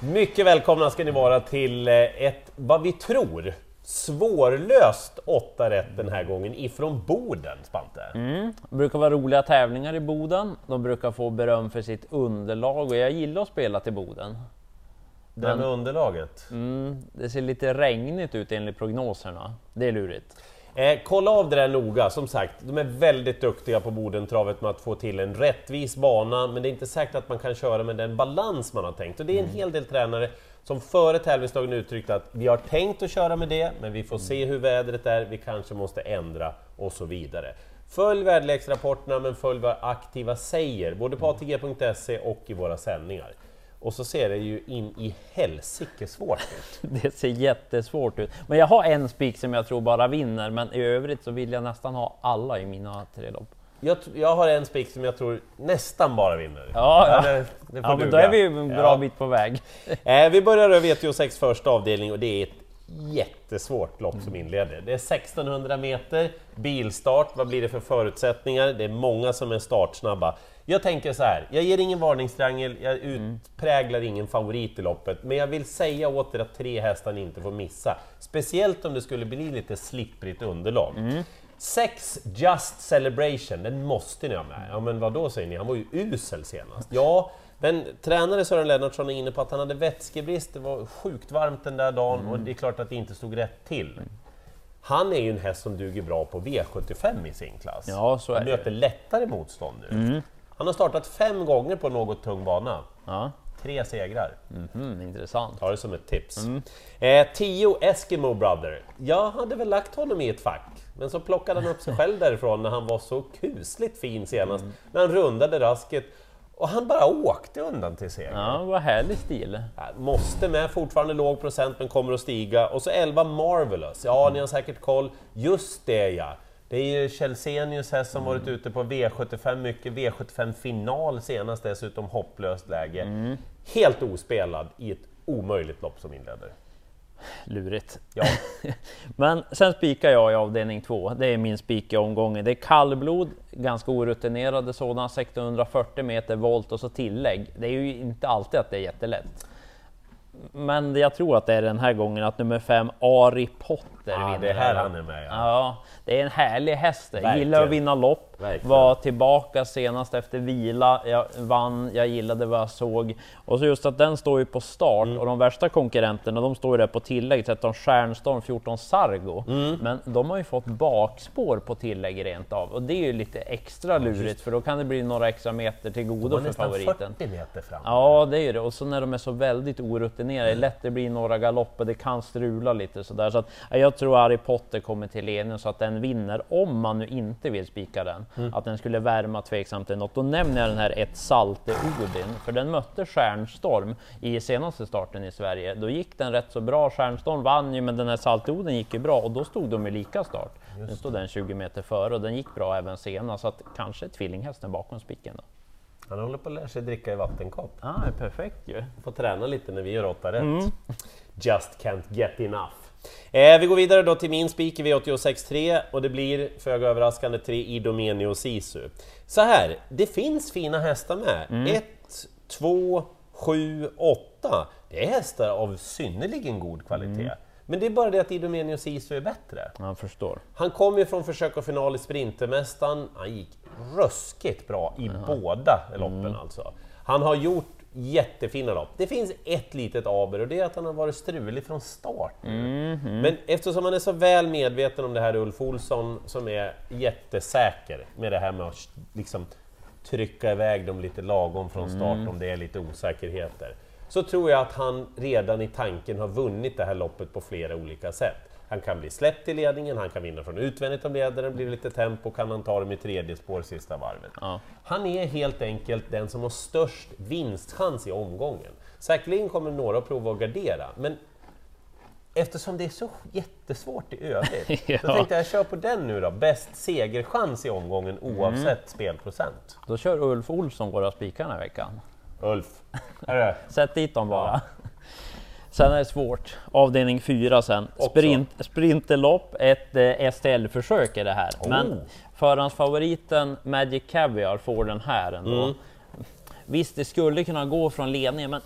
Mycket välkomna ska ni vara till eh, ett, vad vi tror, svårlöst 8 rätt den här gången ifrån Boden, Spante. Mm. Det brukar vara roliga tävlingar i Boden. De brukar få beröm för sitt underlag och jag gillar att spela till Boden. Det med underlaget. Mm, det ser lite regnigt ut enligt prognoserna. Det är lurigt. Eh, kolla av det där noga, som sagt, de är väldigt duktiga på Bodentravet med att få till en rättvis bana, men det är inte säkert att man kan köra med den balans man har tänkt. Och det är en hel del tränare som före tävlingsdagen uttryckt att vi har tänkt att köra med det, men vi får se hur vädret är, vi kanske måste ändra och så vidare. Följ väderleksrapporterna, men följ vad aktiva säger, både på ATG.se och i våra sändningar. Och så ser det ju in i helsike svårt ut. Det ser jättesvårt ut. Men jag har en spik som jag tror bara vinner, men i övrigt så vill jag nästan ha alla i mina tre lopp. Jag, jag har en spik som jag tror nästan bara vinner. Ja, ja. det, det Ja, men då är vi en bra Ja. bit på väg. Eh, vi börjar över VTO6 första avdelning och det är ett jättesvårt lopp som inleder. Det är 1600 meter, bilstart, vad blir det för förutsättningar? Det är många som är startsnabba. Jag tänker så här, jag ger ingen varningstriangel, jag utpräglar ingen favorit i loppet, men jag vill säga åt er att tre hästar ni inte får missa. Speciellt om det skulle bli lite slipprigt underlag. Sex Just Celebration, den måste ni ha med. Ja men vad då säger ni, han var ju usel senast. Ja, men tränare Sören Lennartsson är inne på att han hade vätskebrist, det var sjukt varmt den där dagen och det är klart att det inte stod rätt till. Han är ju en häst som duger bra på V75 i sin klass. Ja, så är han det. möter lättare motstånd nu. Han har startat fem gånger på något tung bana. Ja, Tre segrar. mm, intressant. Ta det som ett tips. Eh, tio Eskimo Brother. Jag hade väl lagt honom i ett fack, men så plockade han upp sig själv därifrån när han var så kusligt fin senast, när han rundade rasket. Och han bara åkte undan till seger. Ja, vad härlig stil. Måste med, fortfarande låg procent men kommer att stiga. Och så 11 Marvelous, ja ni har säkert koll. Just det ja! Det är ju Kjellsenius häst som varit ute på V75 mycket, V75 final senast dessutom hopplöst läge. Helt ospelad i ett omöjligt lopp som inleder. Lurigt. Ja, Men sen spikar jag i avdelning två. Det är min spik i omgången. Det är kallblod, ganska orutinerade sådana, 1640 meter volt och så tillägg. Det är ju inte alltid att det är jättelätt. Men jag tror att det är den här gången att nummer fem, Ari Potter, ah, vinner. det är här han är med. Ja. Ja, det är en härlig häst. Verkligen. Gillar att vinna lopp. Verkligen. Var tillbaka senast efter vila. Jag vann, jag gillade vad jag såg. Och så just att den står ju på start Mm. och de värsta konkurrenterna de står ju där på tillägg. 13 Stjärnstorm, 14 Sargo. Mm. Men de har ju fått bakspår på tillägg rent av. Och det är ju lite extra lurigt för då kan det bli några extra meter till godo för favoriten. 40 meter fram. Ja, det är ju det. Och så när de är så väldigt orutinerade, lätt det blir några galopper, det kan strula lite sådär. Så att, ja, jag tror Harry Potter kommer till ledningen så att den vinner, om man nu inte vill spika den. Att den skulle värma tveksamt till något. Då nämner jag den här ett Salte Odin, för den mötte Stjärnstorm i senaste starten i Sverige. Då gick den rätt så bra, Stjärnstorm vann ju, men den här Salte Odin gick ju bra och då stod de i lika start. Nu stod den 20 meter före och den gick bra även senast, så att kanske tvillinghästen bakom spiken då. Han håller på att lära sig dricka i vattenkopp. Ah, perfekt ju. Får träna lite när vi gör åtta rätt. Mm. Just can't get enough. Eh, vi går vidare då till min spik i V86.3 och det blir föga överraskande tre Idomenio Sisu. Så här, det finns fina hästar med. 1, 2, 7, 8. Det är hästar av synnerligen god kvalitet. Mm. Men det är bara det att Idomenio Sisu är bättre. Jag förstår. Han kom ju från försök och final i Sprintermästaren, han gick ruskigt bra i båda loppen Mm. alltså. Han har gjort jättefina lopp. Det finns ett litet aber och det är att han har varit strulig från start. nu. Mhm. Men eftersom han är så väl medveten om det här Ulf Olsson som är jättesäker med det här med att liksom trycka iväg dem lite lagom från start Mm. om det är lite osäkerheter. Så tror jag att han redan i tanken har vunnit det här loppet på flera olika sätt. Han kan bli släppt i ledningen, han kan vinna från utvändigt om ledaren blir lite tempo, kan han ta dem i tredje spår sista varvet. Ja. Han är helt enkelt den som har störst vinstchans i omgången. Säkerligen kommer några att prova att gardera, men eftersom det är så jättesvårt i övrigt, Ja. så tänkte jag kör på den nu då. Bäst segerchans i omgången oavsett spelprocent. Då kör Ulf Olsson våra spikar den här veckan. Ulf. Sätt dit dem bara. Sen är det svårt. Avdelning 4 sen. Sprint, sprinterlopp, ett eh, STL-försök är det här. Oh. Men förhandsfavoriten Magic Caviar får den här ändå. Mm. Visst, det skulle kunna gå från ledningen, men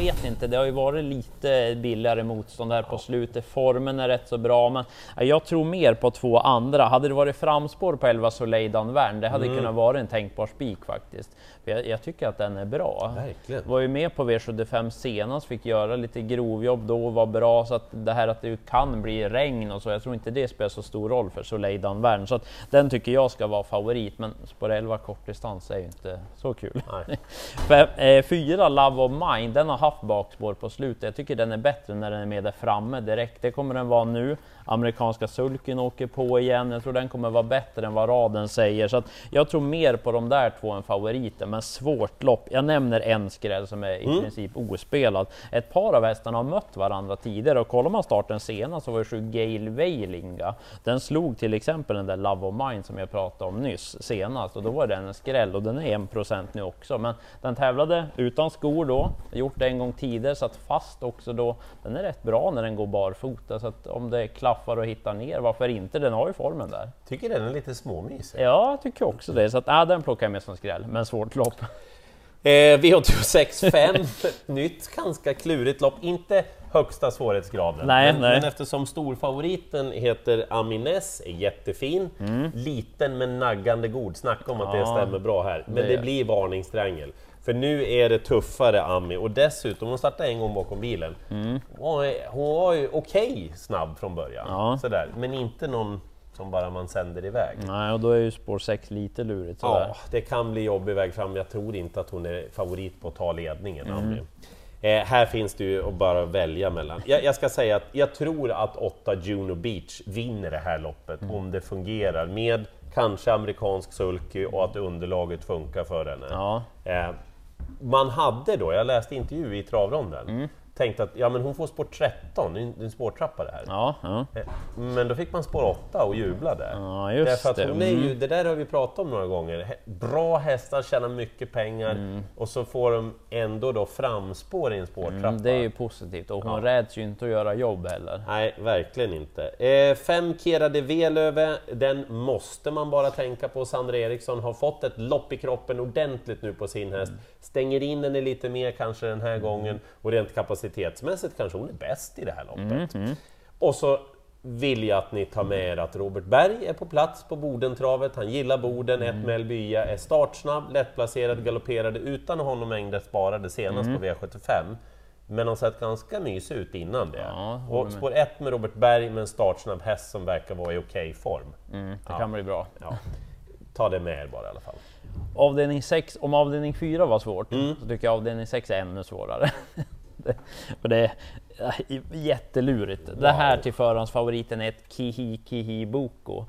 vet inte, det har ju varit lite billigare motstånd här på slutet. Formen är rätt så bra, men jag tror mer på två andra. Hade det varit framspår på 11 Soleil Danvern, det hade mm. kunnat vara en tänkbar spik faktiskt. Jag, jag, tycker att den är bra. Verkligen. Var ju med på V75 senast, fick göra lite grovjobb då och var bra, så att det här att det kan bli regn och så, jag tror inte det spelar så stor roll för Soleil Danvern. Så att den tycker jag ska vara favorit, men spår 11 kortdistans är ju inte så kul. för, eh, fyra Love of Mine, den har haft bakspår på slutet. Jag tycker den är bättre när den är med där framme direkt. Det kommer den vara nu amerikanska sulken åker på igen. Jag tror den kommer vara bättre än vad raden säger, så att jag tror mer på de där två än favoriten. Men svårt lopp. Jag nämner en skräll som är i mm. princip ospelad. Ett par av hästarna har mött varandra tidigare och kollar man starten senast så var det sju Gale Veilinga. Den slog till exempel den där Love of Mine som jag pratade om nyss senast och då var den en skräll och den är 1% nu också. Men den tävlade utan skor då, gjort det en gång tidigare, satt fast också då. Den är rätt bra när den går barfota så att om det klaffar och hittar ner. Varför inte? Den har ju formen där. Tycker den är lite småmysig. Ja, jag tycker också det. Så att, äh, den plockar jag med som skräll, men svårt lopp. Eh, V86 5, nytt ganska klurigt lopp. Inte högsta svårighetsgraden. Nej, men, nej. men eftersom storfavoriten heter Amines, är jättefin, mm. liten men naggande god. Snacka om att ja, det stämmer bra här. Men det, det blir varningstriangel. För nu är det tuffare Ami och dessutom, hon startade en gång bakom bilen. Mm. Hon, var ju okej okay snabb från början, ja. sådär. men inte någon som bara man sänder iväg. Nej, och då är ju spår 6 lite lurigt. Sådär. Ja, det kan bli jobbig väg fram. Jag tror inte att hon är favorit på att ta ledningen. Mm. Eh, här finns det ju att bara välja mellan. Jag, jag, ska säga att jag tror att 8 Juno Beach vinner det här loppet mm. om det fungerar med kanske amerikansk sulky och att underlaget funkar för henne. Ja. Eh, man hade då, jag läste intervju i travronden, mm tänkte att ja, men hon får spår 13, det är en spårtrappa det här. Ja, ja. Eh, men då fick man spår 8 och jublade. Ja, just Därför att det. Hon är ju, mm. det där har vi pratat om några gånger. Bra hästar tjänar mycket pengar mm. och så får de ändå då framspår i en spårtrappa. Mm, det är ju positivt och hon ja. räds ju inte att göra jobb heller. Nej, verkligen inte. Eh, fem Kera de Velöve, den måste man bara tänka på. Sandra Eriksson har fått ett lopp i kroppen ordentligt nu på sin häst. Mm. Stänger in den lite mer kanske den här gången och rent kapacitet kapacitetsmässigt kanske hon är bäst i det här loppet. Mm, mm. Och så vill jag att ni tar med er att Robert Berg är på plats på Bodentravet. Han gillar Boden, mm. ett med Elbya, är startsnabb, lättplacerad, galopperade utan honom mängder sparade senast mm. på V75. Men har sett ganska mysig ut innan det. Ja, och spår 1 med Robert Berg med en startsnabb häst som verkar vara i okej form. Mm, det ja. kan bli bra. Ja. Ta det med er bara i alla fall. Avdelning 6, om avdelning 4 var svårt, mm. så tycker jag avdelning 6 är ännu svårare. och det är jättelurigt. Wow. Det här till förhandsfavoriten är ett Kihi Kihi Boko.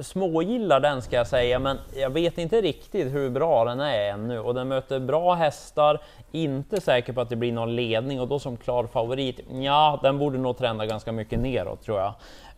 Smågillar den ska jag säga, men jag vet inte riktigt hur bra den är ännu och den möter bra hästar. Inte säker på att det blir någon ledning och då som klar favorit. Ja, den borde nog trenda ganska mycket neråt tror jag.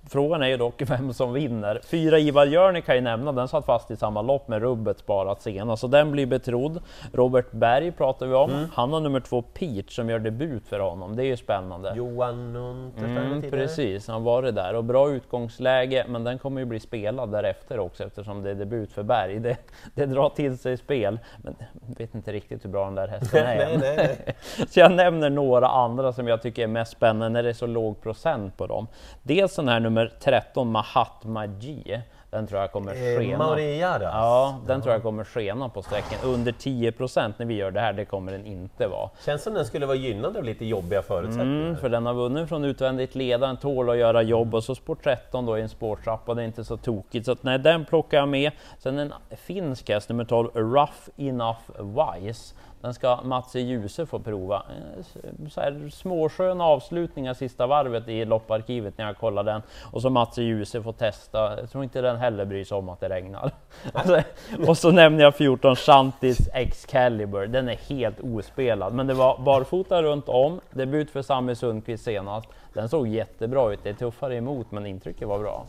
Frågan är ju dock vem som vinner. Fyra Ivar Jörni kan ju nämna, den satt fast i samma lopp med rubbet sparat senast, så den blir betrodd. Robert Berg pratar vi om, mm. han har nummer två Peach som gör debut för honom, det är ju spännande. Johan mm, Precis, han var det där och bra utgångsläge, men den kommer ju bli spelad därefter också eftersom det är debut för Berg. Det, det drar till sig spel, men jag vet inte riktigt hur bra den där hästen är. nej, nej, nej. Så jag nämner några andra som jag tycker är mest spännande när det är så låg procent på dem. Dels den här nummer 13 Mahatma G. Den tror jag kommer eh, skena. Maria Ja, den tror jag kommer skena på sträckan. Under 10% när vi gör det här, det kommer den inte vara. Känns som den skulle vara gynnad av lite jobbiga förutsättningar. Mm, för den har vunnit från utvändigt ledaren, tål att göra jobb och så spår 13 då i en spårtrappa, det är inte så tokigt. Så att, nej, den plockar jag med. Sen en finsk häst, nummer 12, Rough Enough Wise. Den ska Mats i Ljuse få prova. Eh, så här småsköna avslutningar sista varvet i lopparkivet när jag kollar den. Och så Mats i Ljuse får testa. Jag tror inte den heller bryr sig om att det regnar. Alltså, och så nämner jag 14 Shantis Excalibur. Den är helt ospelad, men det var barfota runt om. Debut för Sami Sundqvist senast. Den såg jättebra ut. Det är tuffare emot, men intrycket var bra.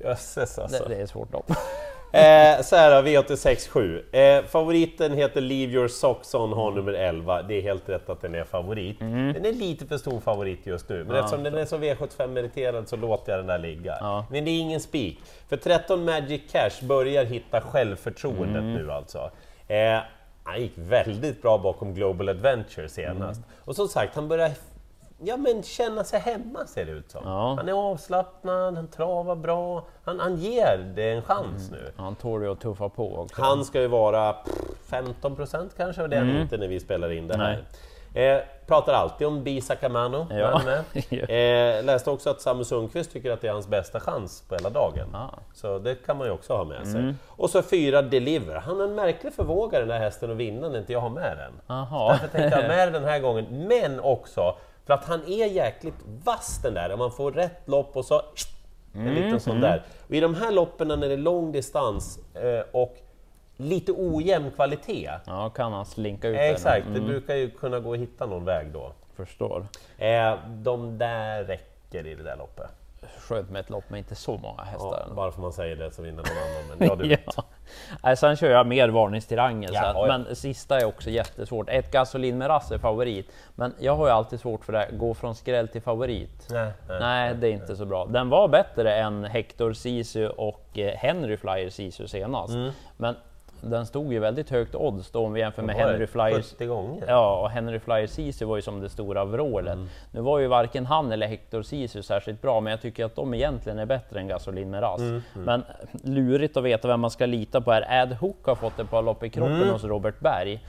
Jösses alltså. Det, det är svårt lopp. Eh, så här då, V86 eh, favoriten heter Leave Your Socks On, har nummer 11. Det är helt rätt att den är favorit. Mm. Den är lite för stor favorit just nu, men ja. eftersom den är så V75-meriterad så låter jag den där ligga. Ja. Men det är ingen spik. För 13 Magic Cash börjar hitta självförtroendet mm. nu alltså. Eh, Han gick väldigt bra bakom Global Adventure senast. Mm. Och som sagt, han börjar ja, men känna sig hemma ser det ut som. Ja. Han är avslappnad, han travar bra, han, han ger det en chans nu. Han tål ju att tuffa på också. Han ska ju vara pff, 15 procent kanske, och det är han inte när vi spelar in det här. Mm. Eh, pratar alltid om Bisa Kamano. Ja. Men, eh, läste också att Samu Sundqvist tycker att det är hans bästa chans på hela dagen. Ah. Så det kan man ju också ha med sig. Mm. Och så fyra Deliver. Han har en märklig förmåga den här hästen att vinna när inte jag har med den. Jaha. Därför tänkte jag ha med den här gången, men också för att han är jäkligt vass den där, om man får rätt lopp och så en Mm, liten sån där. Och i de här loppen när det är lång distans eh, och lite ojämn kvalitet, Ja, kan han slinka ut eh, exakt, det Mm, brukar ju kunna gå att hitta någon väg då. Förstår. Eh, de där räcker i det där loppet. Skönt med ett lopp med inte så många hästar. Ja, bara för man säger det så vinner någon annan, men ja, du vet. ja. Nej, sen kör jag mer varningstirranger, Ja, så att, ja. men sista är också jättesvårt. Ett gasolin med rass är favorit, men jag har ju alltid svårt för det, gå från skräll till favorit. Nej, nej. Nej, det är inte så bra. Den var bättre än Hector Sisu och eh, Henry Flyer Sisu senast. Mm. Men den stod ju väldigt högt odds då om vi jämför med Henry Flyers 70 gånger? Ja, och Henry Flyer Sisu var ju som det stora vrålet. Mm. Nu var ju varken han eller Hector Sisu särskilt bra, men jag tycker att de egentligen är bättre än Gasolin med rass. Mm, Men lurigt att veta vem man ska lita på här. Ad Hook har fått ett par lopp i kroppen Mm. hos Robert Berg.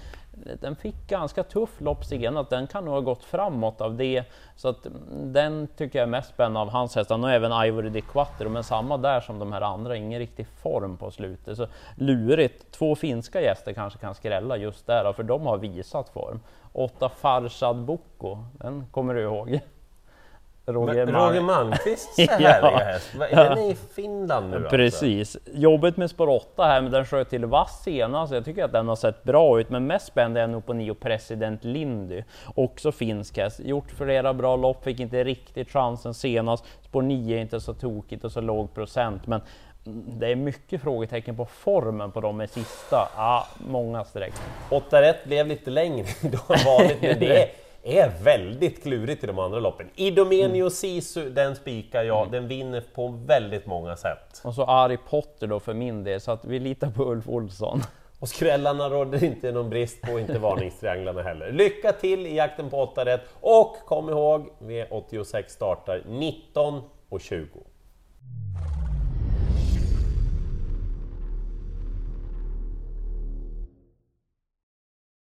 Den fick ganska tuff lopp senast, den kan nog ha gått framåt av det. Så att mm, den tycker jag är mest spännande av hans hästar. Och även Ivory de Quattro, men samma där som de här andra, ingen riktig form på slutet. Så lurigt. Två finska gäster kanske kan skrälla just där, för de har visat form. Åtta Farsad Boko, den kommer du ihåg? Roger, Men Roger Malmqvists Ja. härliga häst, Vad- är den i Finland nu alltså? Precis. Jobbet med spår 8 här, men den sköt till vass senast. Jag tycker att den har sett bra ut, men mest spännande är nog på Nio President Lindy. Också finsk häst. Gjort flera bra lopp, fick inte riktigt chansen senast. Spår 9 är inte så tokigt och så låg procent, men det är mycket frågetecken på formen på dem i sista. Ja, många streck. 8 rätt blev lite längre då än vanligt, men det är, väldigt klurigt i de andra loppen. Idomenio Sisu, den spikar jag, den vinner på väldigt många sätt. Och så Ari Potter då för min del, så att vi litar på Ulf Olsson. Och skrällarna råder inte någon brist på, inte varningstrianglarna heller. Lycka till i jakten på 8 rätt och kom ihåg, V86 startar 19 och 20.